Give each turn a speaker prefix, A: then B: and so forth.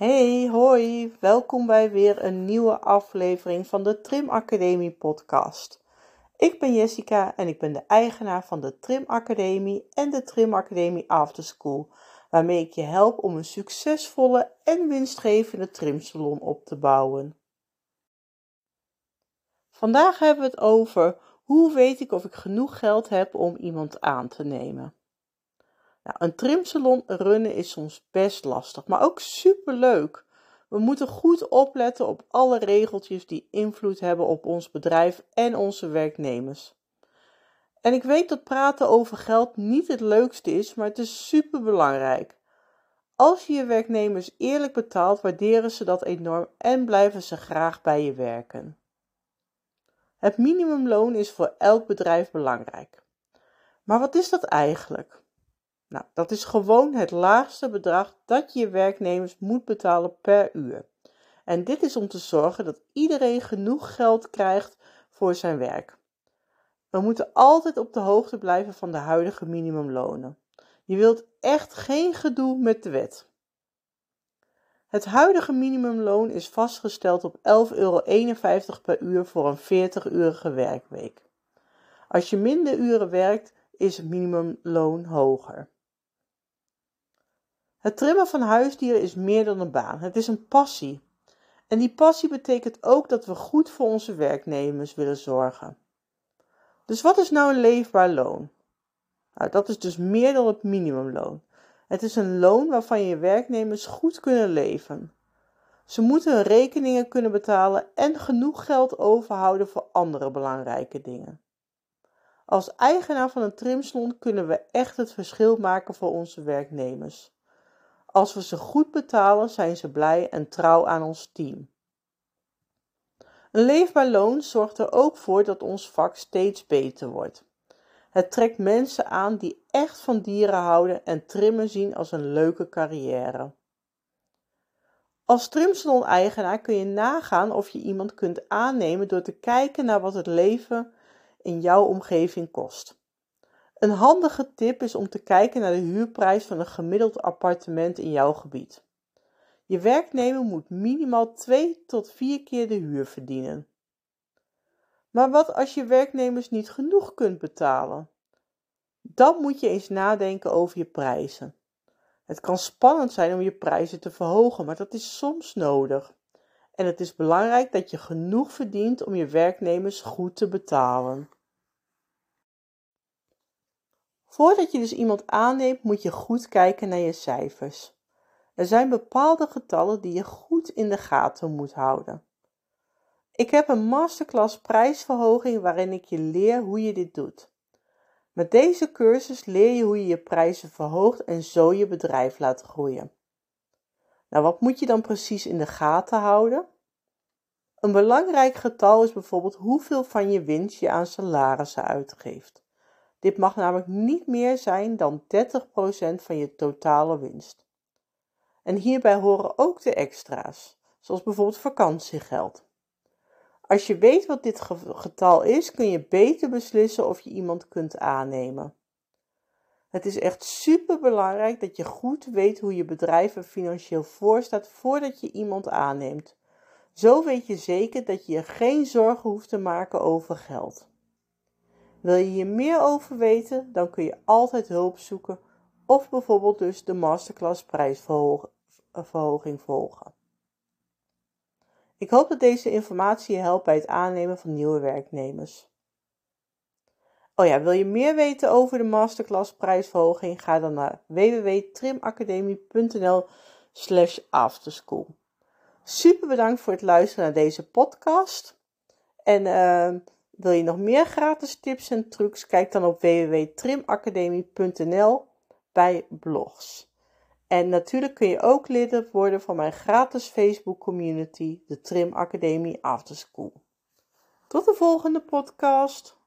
A: Hey, hoi, welkom bij weer een nieuwe aflevering van de Trim Academie podcast. Ik ben Jessica en ik ben de eigenaar van de Trim Academie en de Trim Academie Afterschool, waarmee ik je help om een succesvolle en winstgevende trimsalon op te bouwen. Vandaag hebben we het over hoe weet ik of ik genoeg geld heb om iemand aan te nemen. Nou, een trimsalon runnen is soms best lastig, maar ook super leuk. We moeten goed opletten op alle regeltjes die invloed hebben op ons bedrijf en onze werknemers. En ik weet dat praten over geld niet het leukste is, maar het is super belangrijk. Als je je werknemers eerlijk betaalt, waarderen ze dat enorm en blijven ze graag bij je werken. Het minimumloon is voor elk bedrijf belangrijk. Maar wat is dat eigenlijk? Nou, dat is gewoon het laagste bedrag dat je werknemers moet betalen per uur. En dit is om te zorgen dat iedereen genoeg geld krijgt voor zijn werk. We moeten altijd op de hoogte blijven van de huidige minimumlonen. Je wilt echt geen gedoe met de wet. Het huidige minimumloon is vastgesteld op 11,51 euro per uur voor een 40-urige werkweek. Als je minder uren werkt, is het minimumloon hoger. Het trimmen van huisdieren is meer dan een baan. Het is een passie. En die passie betekent ook dat we goed voor onze werknemers willen zorgen. Dus wat is nou een leefbaar loon? Nou, dat is dus meer dan het minimumloon. Het is een loon waarvan je werknemers goed kunnen leven. Ze moeten hun rekeningen kunnen betalen en genoeg geld overhouden voor andere belangrijke dingen. Als eigenaar van een trimsalon kunnen we echt het verschil maken voor onze werknemers. Als we ze goed betalen, zijn ze blij en trouw aan ons team. Een leefbaar loon zorgt er ook voor dat ons vak steeds beter wordt. Het trekt mensen aan die echt van dieren houden en trimmen zien als een leuke carrière. Als trimsalon-eigenaar kun je nagaan of je iemand kunt aannemen door te kijken naar wat het leven in jouw omgeving kost. Een handige tip is om te kijken naar de huurprijs van een gemiddeld appartement in jouw gebied. Je werknemer moet minimaal 2 tot 4 keer de huur verdienen. Maar wat als je werknemers niet genoeg kunt betalen? Dan moet je eens nadenken over je prijzen. Het kan spannend zijn om je prijzen te verhogen, maar dat is soms nodig. En het is belangrijk dat je genoeg verdient om je werknemers goed te betalen. Voordat je dus iemand aanneemt, moet je goed kijken naar je cijfers. Er zijn bepaalde getallen die je goed in de gaten moet houden. Ik heb een masterclass prijsverhoging waarin ik je leer hoe je dit doet. Met deze cursus leer je hoe je je prijzen verhoogt en zo je bedrijf laat groeien. Nou, wat moet je dan precies in de gaten houden? Een belangrijk getal is bijvoorbeeld hoeveel van je winst je aan salarissen uitgeeft. Dit mag namelijk niet meer zijn dan 30% van je totale winst. En hierbij horen ook de extra's, zoals bijvoorbeeld vakantiegeld. Als je weet wat dit getal is, kun je beter beslissen of je iemand kunt aannemen. Het is echt super belangrijk dat je goed weet hoe je bedrijf er financieel voor staat voordat je iemand aanneemt. Zo weet je zeker dat je je geen zorgen hoeft te maken over geld. Wil je hier meer over weten, dan kun je altijd hulp zoeken of bijvoorbeeld dus de masterclass prijsverhoging volgen. Ik hoop dat deze informatie je helpt bij het aannemen van nieuwe werknemers. Oh ja, wil je meer weten over de masterclass prijsverhoging? Ga dan naar www.trimacademie.nl slash afterschool. Super bedankt voor het luisteren naar deze podcast. En uh, wil je nog meer gratis tips en trucs? Kijk dan op www.trimacademie.nl bij blogs. En natuurlijk kun je ook lid worden van mijn gratis Facebook community, de Trim Academie Afterschool. Tot de volgende podcast.